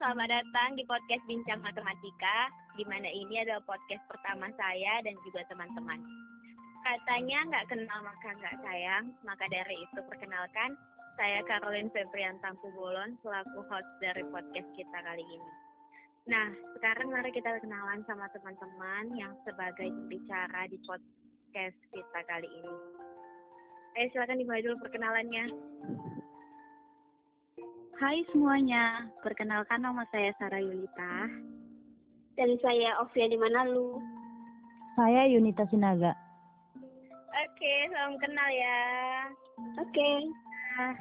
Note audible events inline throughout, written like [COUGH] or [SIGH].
selamat datang di podcast Bincang Matematika, di mana ini adalah podcast pertama saya dan juga teman-teman. Katanya nggak kenal maka nggak sayang, maka dari itu perkenalkan, saya Caroline Febrian Bolon selaku host dari podcast kita kali ini. Nah, sekarang mari kita kenalan sama teman-teman yang sebagai bicara di podcast kita kali ini. Eh, silakan dimulai dulu perkenalannya. Hai semuanya, perkenalkan nama saya Sarah Yulita. Dan saya Ovia di mana lu? Saya Yunita Sinaga. Oke, salam kenal ya. Oke. Nah,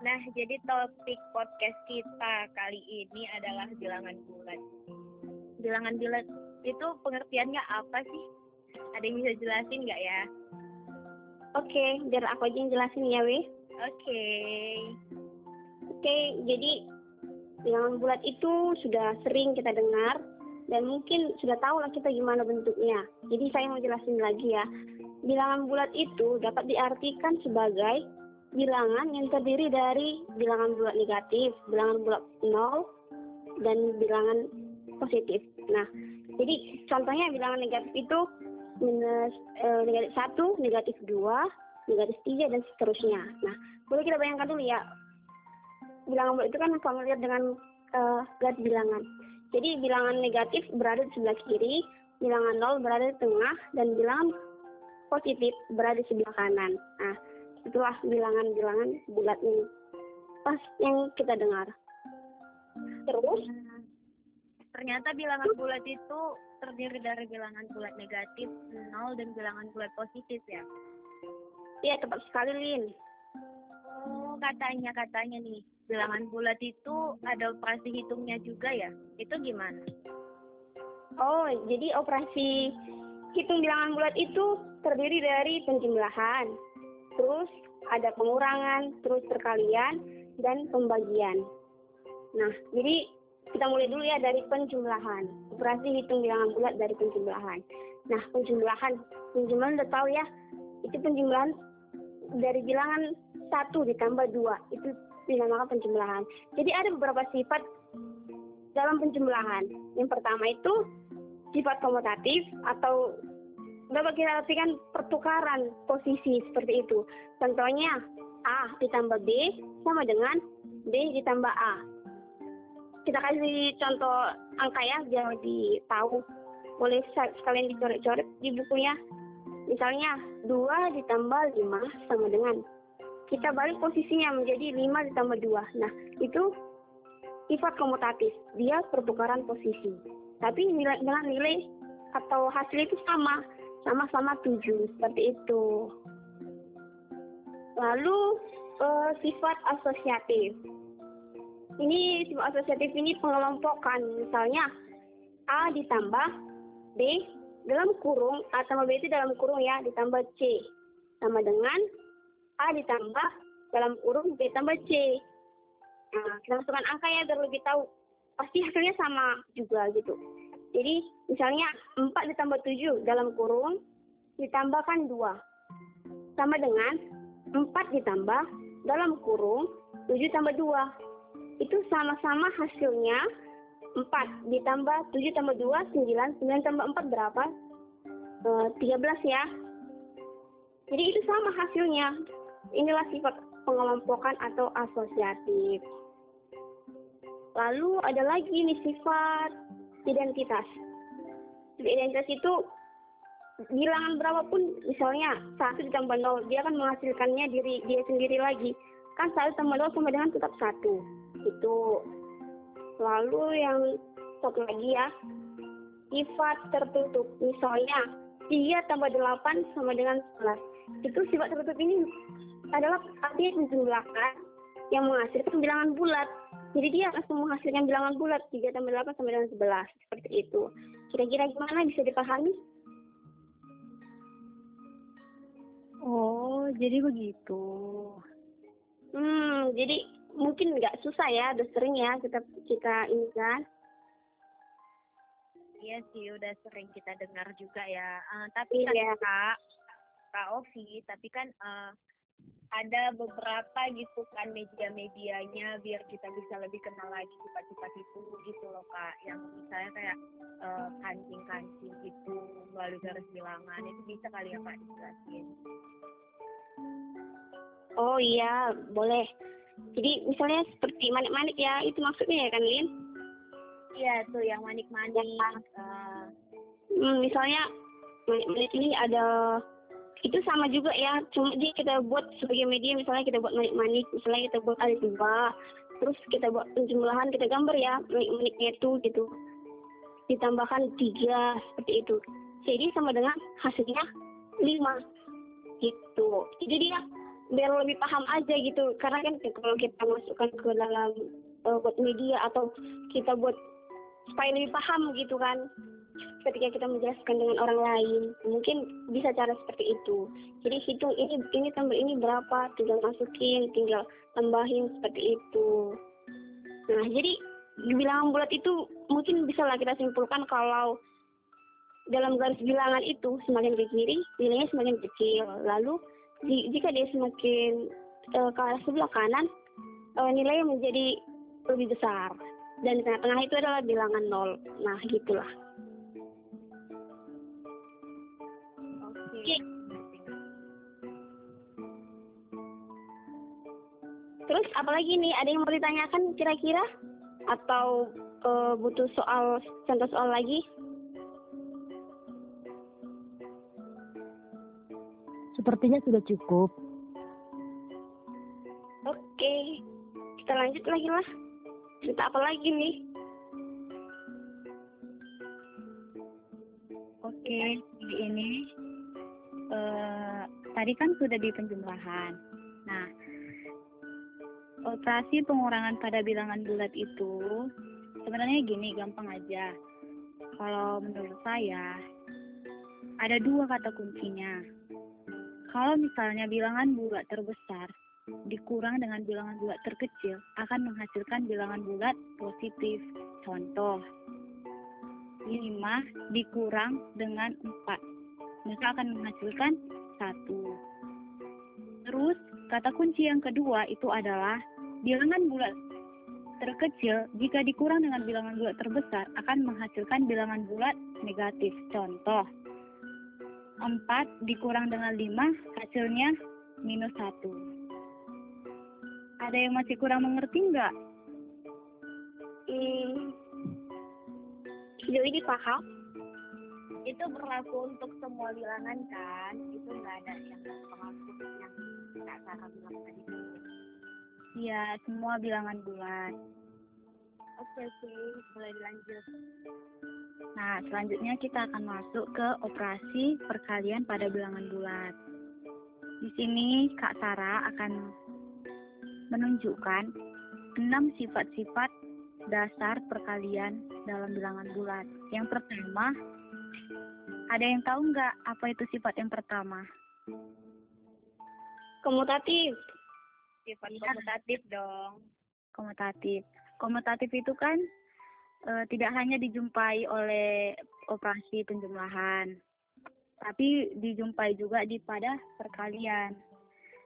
nah, jadi topik podcast kita kali ini adalah bilangan bulat. Bilangan bulat itu pengertiannya apa sih? Ada yang bisa jelasin nggak ya? Oke, biar aku aja yang jelasin ya, Weh. Oke. Oke, jadi bilangan bulat itu sudah sering kita dengar dan mungkin sudah tahu lah kita gimana bentuknya. Jadi saya mau jelasin lagi ya. Bilangan bulat itu dapat diartikan sebagai bilangan yang terdiri dari bilangan bulat negatif, bilangan bulat nol, dan bilangan positif. Nah, jadi contohnya bilangan negatif itu minus eh, negatif satu, negatif dua, negatif tiga dan seterusnya. Nah, boleh kita bayangkan dulu ya bilangan bulat itu kan familiar dengan uh, garis bilangan. Jadi bilangan negatif berada di sebelah kiri, bilangan nol berada di tengah, dan bilangan positif berada di sebelah kanan. Nah, itulah bilangan-bilangan bulat ini. Pas yang kita dengar. Terus? Ternyata bilangan bulat itu terdiri dari bilangan bulat negatif, nol, dan bilangan bulat positif ya? Iya, tepat sekali, Lin. Oh, katanya, katanya nih bilangan bulat itu ada operasi hitungnya juga ya? Itu gimana? Oh, jadi operasi hitung bilangan bulat itu terdiri dari penjumlahan, terus ada pengurangan, terus perkalian, dan pembagian. Nah, jadi kita mulai dulu ya dari penjumlahan. Operasi hitung bilangan bulat dari penjumlahan. Nah, penjumlahan, penjumlahan udah tahu ya, itu penjumlahan dari bilangan satu ditambah dua itu dinamakan penjumlahan. Jadi ada beberapa sifat dalam penjumlahan. Yang pertama itu sifat komutatif atau dapat kita artikan pertukaran posisi seperti itu. Contohnya A ditambah B sama dengan B ditambah A. Kita kasih contoh angka ya biar tahu. Boleh sekalian dicoret-coret di bukunya. Misalnya 2 ditambah 5 sama dengan kita balik posisinya menjadi 5 ditambah 2. Nah, itu sifat komutatif. Dia pertukaran posisi. Tapi nilai, dengan nilai atau hasil itu sama. Sama-sama 7. Seperti itu. Lalu uh, sifat asosiatif. Ini sifat asosiatif ini pengelompokan. Misalnya A ditambah B dalam kurung A tambah B itu dalam kurung ya ditambah C sama dengan A ditambah dalam kurung B tambah C. Nah, kita masukkan angka ya biar lebih tahu. Pasti hasilnya sama juga gitu. Jadi misalnya 4 ditambah 7 dalam kurung ditambahkan 2. Sama dengan 4 ditambah dalam kurung 7 tambah 2. Itu sama-sama hasilnya 4 ditambah 7 tambah 2 9. 9 tambah 4 berapa? E, eh, 13 ya. Jadi itu sama hasilnya. Inilah sifat pengelompokan atau asosiatif. Lalu ada lagi nih sifat identitas. Identitas itu bilangan berapapun misalnya satu ditambah nol dia akan menghasilkannya diri dia sendiri lagi. Kan satu tambah nol sama dengan tetap satu. Itu. Lalu yang satu lagi ya sifat tertutup. Misalnya tiga tambah delapan sama dengan sebelas. Itu sifat tertutup ini adalah artinya menjumlahkan yang menghasilkan bilangan bulat. Jadi dia langsung menghasilkan bilangan bulat 3 tambah 8 sama dengan 11 seperti itu. Kira-kira gimana bisa dipahami? Oh, jadi begitu. Hmm, jadi mungkin nggak susah ya, udah sering ya kita kita ini kan. Iya sih, udah sering kita dengar juga ya. Uh, tapi kan, iya. kan Kak, Kak Ovi, tapi kan uh, ada beberapa gitu kan media-medianya biar kita bisa lebih kenal lagi sifat-sifat itu gitu loh kak yang misalnya kayak uh, kancing-kancing gitu melalui garis bilangan itu bisa kali ya kak dijelasin Oh iya, boleh. Jadi misalnya seperti manik-manik ya, itu maksudnya ya kan, Lin? Iya tuh yang manik-manik. Uh, hmm, misalnya manik-manik ini ada itu sama juga ya. Cuma dia kita buat sebagai media misalnya kita buat manik-manik misalnya kita buat alis dua terus kita buat penjumlahan kita gambar ya manik-maniknya itu gitu. Ditambahkan tiga seperti itu. Jadi sama dengan hasilnya lima gitu. Jadi dia biar lebih paham aja gitu. Karena kan kalau kita masukkan ke dalam uh, buat media atau kita buat supaya lebih paham gitu kan ketika kita menjelaskan dengan orang lain mungkin bisa cara seperti itu. Jadi hitung ini ini tambah ini berapa tinggal masukin tinggal tambahin seperti itu. Nah jadi di bilangan bulat itu mungkin bisa lah kita simpulkan kalau dalam garis bilangan itu semakin ke kiri nilainya semakin kecil. Lalu jika dia semakin uh, ke arah sebelah kanan uh, nilainya menjadi lebih besar. Dan di tengah-tengah itu adalah bilangan nol. Nah gitulah Terus apalagi nih, ada yang mau ditanyakan kira-kira? Atau uh, butuh soal, contoh soal lagi? Sepertinya sudah cukup. Oke, kita lanjut lagi lah. Cerita apa lagi nih? Oke, tadi kan sudah di penjumlahan. Nah, operasi pengurangan pada bilangan bulat itu sebenarnya gini gampang aja. Kalau menurut saya ada dua kata kuncinya. Kalau misalnya bilangan bulat terbesar dikurang dengan bilangan bulat terkecil akan menghasilkan bilangan bulat positif. Contoh, 5 dikurang dengan 4 maka akan menghasilkan 1. Terus, kata kunci yang kedua itu adalah Bilangan bulat terkecil jika dikurang dengan bilangan bulat terbesar akan menghasilkan bilangan bulat negatif. Contoh, 4 dikurang dengan 5 hasilnya minus 1. Ada yang masih kurang mengerti nggak? Hmm, sejauh ini paham. Itu berlaku untuk semua bilangan kan? Itu nggak ada yang termasuk yang nggak Sarah bilang tadi. Iya, semua bilangan bulat. Oke, oke, boleh dilanjut. Nah, selanjutnya kita akan masuk ke operasi perkalian pada bilangan bulat. Di sini Kak Sarah akan menunjukkan enam sifat-sifat dasar perkalian dalam bilangan bulat. Yang pertama, ada yang tahu nggak apa itu sifat yang pertama? Komutatif sifat ya. komutatif dong. Komutatif. Komutatif itu kan e, tidak hanya dijumpai oleh operasi penjumlahan, tapi dijumpai juga di pada perkalian.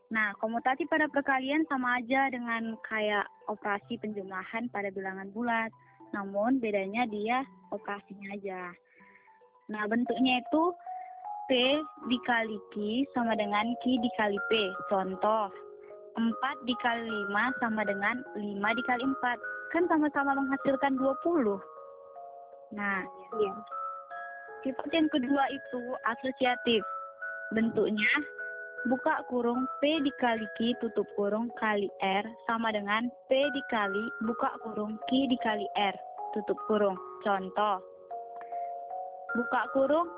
Nah, komutatif pada perkalian sama aja dengan kayak operasi penjumlahan pada bilangan bulat. Namun bedanya dia operasinya aja. Nah, bentuknya itu P dikali Q sama dengan Q dikali P. Contoh, 4 dikali 5 sama dengan 5 dikali 4. Kan sama-sama menghasilkan 20. Nah, iya. sifat yang kedua itu asosiatif. Bentuknya buka kurung P dikali Q tutup kurung kali R sama dengan P dikali buka kurung Q dikali R tutup kurung. Contoh, buka kurung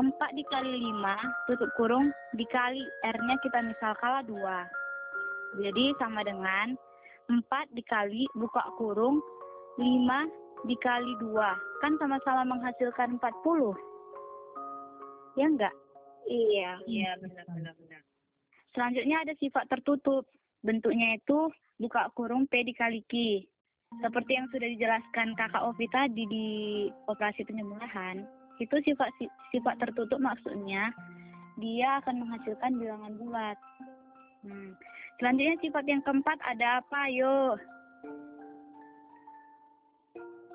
4 dikali 5 tutup kurung dikali R-nya kita misal kalah 2 jadi sama dengan 4 dikali buka kurung 5 dikali 2. Kan sama-sama menghasilkan 40. Ya enggak? Iya. Iya, benar benar benar. Selanjutnya ada sifat tertutup. Bentuknya itu buka kurung P dikali Q. Seperti yang sudah dijelaskan Kakak Ovi tadi di operasi penyembelahan, itu sifat sifat tertutup maksudnya dia akan menghasilkan bilangan bulat. Hmm. Selanjutnya sifat yang keempat ada apa? Yo.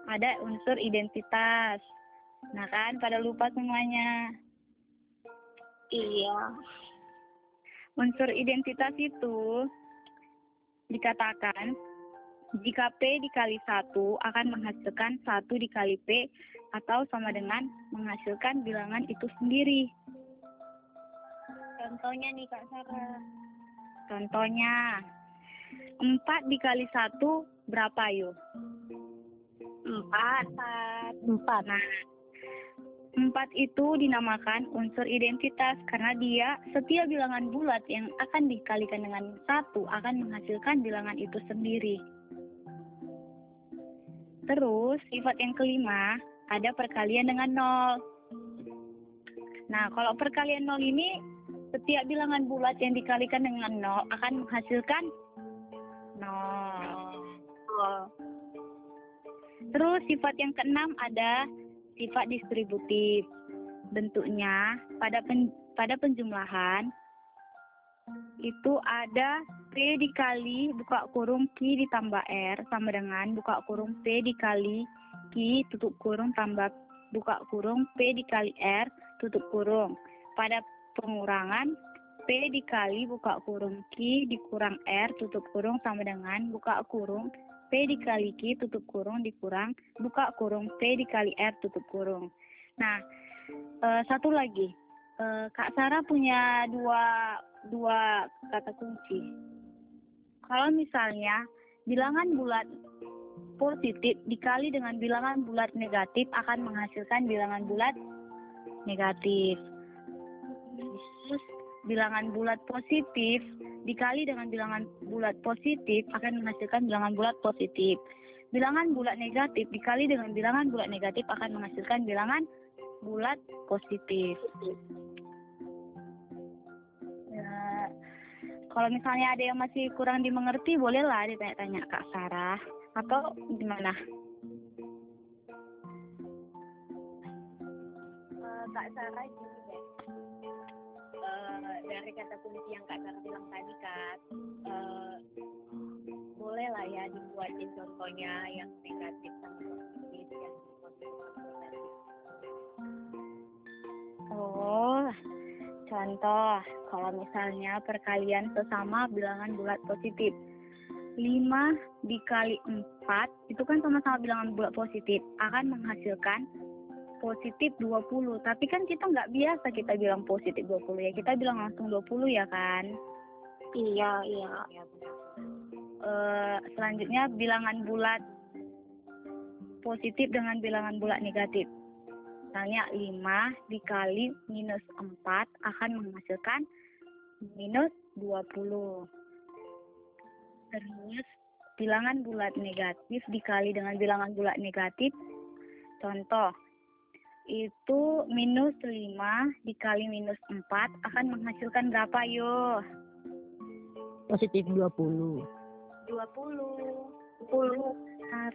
Ada unsur identitas. Nah kan, pada lupa semuanya. Iya. Unsur identitas itu dikatakan jika P dikali 1 akan menghasilkan 1 dikali P atau sama dengan menghasilkan bilangan itu sendiri. Contohnya nih Kak Sarah. Contohnya, 4 dikali 1 berapa yuk? Empat. Empat. Nah, 4 itu dinamakan unsur identitas karena dia setiap bilangan bulat yang akan dikalikan dengan satu akan menghasilkan bilangan itu sendiri. Terus, sifat yang kelima, ada perkalian dengan nol. Nah, kalau perkalian nol ini, setiap bilangan bulat yang dikalikan dengan nol akan menghasilkan nol. Terus sifat yang keenam ada sifat distributif. Bentuknya pada pen, pada penjumlahan itu ada P dikali buka kurung Q ditambah R sama dengan buka kurung P dikali Q tutup kurung tambah buka kurung P dikali R tutup kurung. Pada pengurangan P dikali buka kurung Q dikurang R tutup kurung sama dengan buka kurung P dikali Q tutup kurung dikurang buka kurung P dikali R tutup kurung. Nah, eh, satu lagi, Eh, Kak Sarah punya dua dua kata kunci. Kalau misalnya bilangan bulat positif dikali dengan bilangan bulat negatif akan menghasilkan bilangan bulat negatif. Terus bilangan bulat positif dikali dengan bilangan bulat positif akan menghasilkan bilangan bulat positif. Bilangan bulat negatif dikali dengan bilangan bulat negatif akan menghasilkan bilangan bulat positif. Ya, kalau misalnya ada yang masih kurang dimengerti, bolehlah ditanya-tanya Kak Sarah. Atau gimana? Eh, Kak Sarah gini deh. Eh, dari kata kunci yang Kak Sarah bilang tadi kan, eh, boleh lah ya dibuatin contohnya yang negatif sama positif yang. Oh, contoh kalau misalnya perkalian sesama bilangan bulat positif. 5 dikali 4 itu kan sama-sama bilangan bulat positif akan menghasilkan positif 20. Tapi kan kita nggak biasa kita bilang positif 20 ya. Kita bilang langsung 20 ya kan. Iya, iya. Ya. Eh, selanjutnya bilangan bulat positif dengan bilangan bulat negatif. Misalnya 5 dikali minus 4 akan menghasilkan minus 20. Terus bilangan bulat negatif dikali dengan bilangan bulat negatif. Contoh, itu minus 5 dikali minus 4 akan menghasilkan berapa yo? Positif 20. 20. 10. Benar.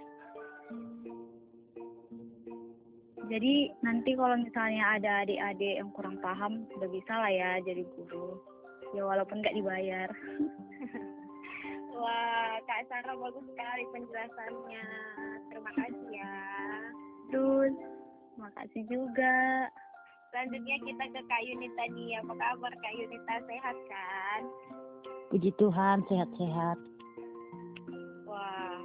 Jadi nanti kalau misalnya ada adik-adik yang kurang paham, udah bisa lah ya jadi guru. Ya walaupun nggak dibayar. [LAUGHS] Wah, Kak Sarah bagus sekali penjelasannya. Terima kasih ya. Terus, makasih juga. Selanjutnya kita ke Kak Yunita nih. Apa kabar Kak Yunita? Sehat kan? Puji Tuhan, sehat-sehat. Wah,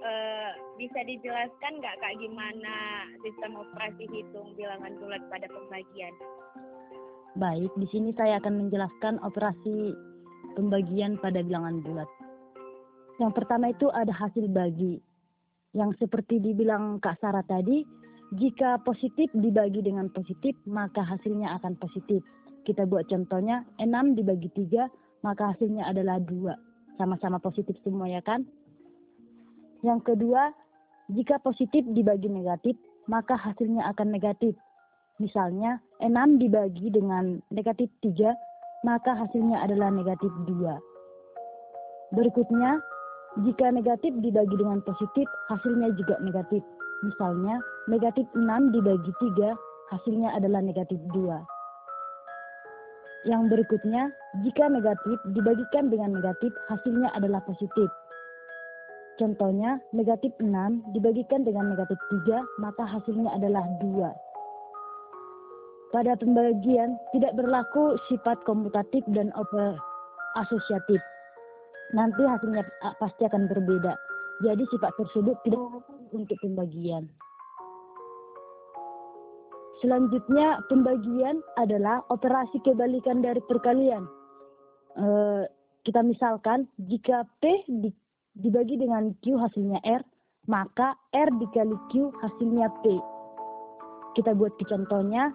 eh, bisa dijelaskan nggak Kak gimana sistem operasi hitung bilangan bulat pada pembagian? Baik, di sini saya akan menjelaskan operasi pembagian pada bilangan bulat. Yang pertama itu ada hasil bagi. Yang seperti dibilang Kak Sarah tadi, jika positif dibagi dengan positif, maka hasilnya akan positif. Kita buat contohnya, 6 dibagi 3, maka hasilnya adalah 2. Sama-sama positif semua ya kan? Yang kedua, jika positif dibagi negatif, maka hasilnya akan negatif. Misalnya, 6 dibagi dengan negatif 3, maka hasilnya adalah negatif 2. Berikutnya, jika negatif dibagi dengan positif, hasilnya juga negatif. Misalnya, negatif 6 dibagi 3, hasilnya adalah negatif 2. yang berikutnya, jika negatif dibagikan dengan negatif, hasilnya adalah positif. Contohnya, negatif 6 dibagikan dengan negatif 3, maka hasilnya adalah 2. Pada pembagian, tidak berlaku sifat komutatif dan asosiatif. Nanti hasilnya pasti akan berbeda. Jadi sifat tersebut tidak untuk pembagian. Selanjutnya pembagian adalah operasi kebalikan dari perkalian. E, kita misalkan jika P di, dibagi dengan Q hasilnya R, maka R dikali Q hasilnya P. Kita buat contohnya,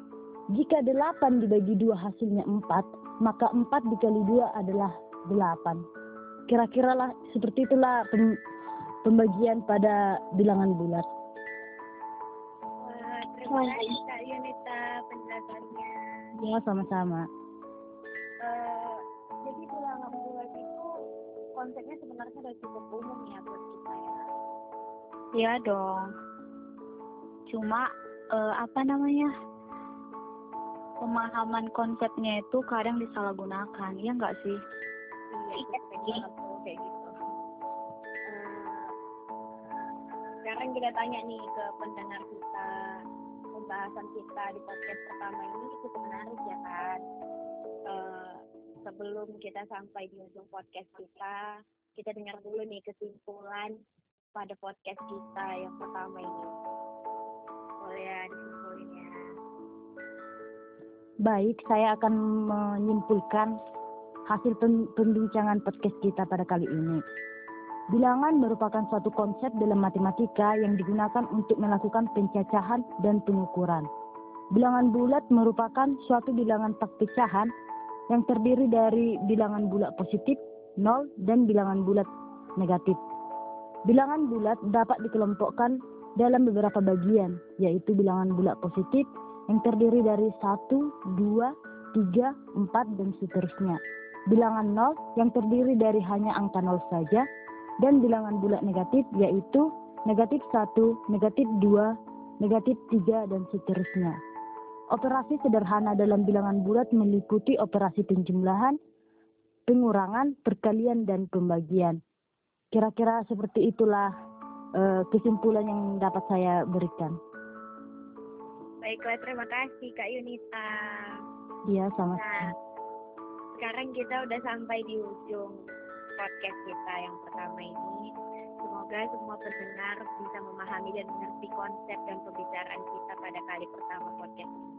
jika 8 dibagi 2 hasilnya 4, maka 4 dikali 2 adalah 8. Kira-kira lah seperti itulah pem, pembagian pada bilangan bulat. Wah, terima kasih Kak Yunita penjelasannya. Ya, sama-sama. Uh, jadi bilangan bulat itu konsepnya sebenarnya sudah cukup umum ya buat kita ya. Iya dong. Cuma uh, apa namanya? Pemahaman konsepnya itu kadang disalahgunakan, ya enggak sih? Iya, kayak gitu. sekarang kita tanya nih ke pendengar kita pembahasan kita di podcast pertama ini cukup menarik ya kan uh, sebelum kita sampai di ujung podcast kita kita dengar dulu nih kesimpulan pada podcast kita yang pertama ini. Boleh ya disimpulinnya baik saya akan menyimpulkan hasil pembincangan podcast kita pada kali ini Bilangan merupakan suatu konsep dalam matematika yang digunakan untuk melakukan pencacahan dan pengukuran. Bilangan bulat merupakan suatu bilangan pecahan yang terdiri dari bilangan bulat positif, nol, dan bilangan bulat negatif. Bilangan bulat dapat dikelompokkan dalam beberapa bagian, yaitu bilangan bulat positif yang terdiri dari 1, 2, 3, 4, dan seterusnya. Bilangan nol yang terdiri dari hanya angka nol saja, dan bilangan bulat negatif yaitu negatif 1, negatif 2, negatif 3, dan seterusnya. Operasi sederhana dalam bilangan bulat meliputi operasi penjumlahan, pengurangan, perkalian, dan pembagian. Kira-kira seperti itulah uh, kesimpulan yang dapat saya berikan. Baiklah, terima kasih Kak Yunita. Iya, sama-sama. Nah, sekarang kita udah sampai di ujung podcast kita yang pertama ini. Semoga semua pendengar bisa memahami dan mengerti konsep dan pembicaraan kita pada kali pertama podcast ini.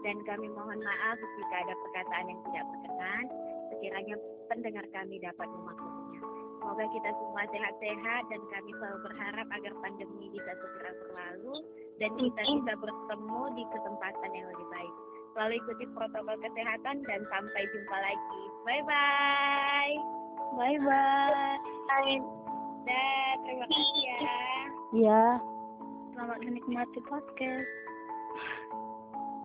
Dan kami mohon maaf jika ada perkataan yang tidak berkenan, sekiranya pendengar kami dapat memakluminya. Semoga kita semua sehat-sehat dan kami selalu berharap agar pandemi bisa segera berlalu dan kita bisa bertemu di kesempatan yang lebih baik. Selalu ikuti protokol kesehatan dan sampai jumpa lagi. Bye-bye. Bye bye. Dan terima kasih ya. Iya. Selamat menikmati podcast.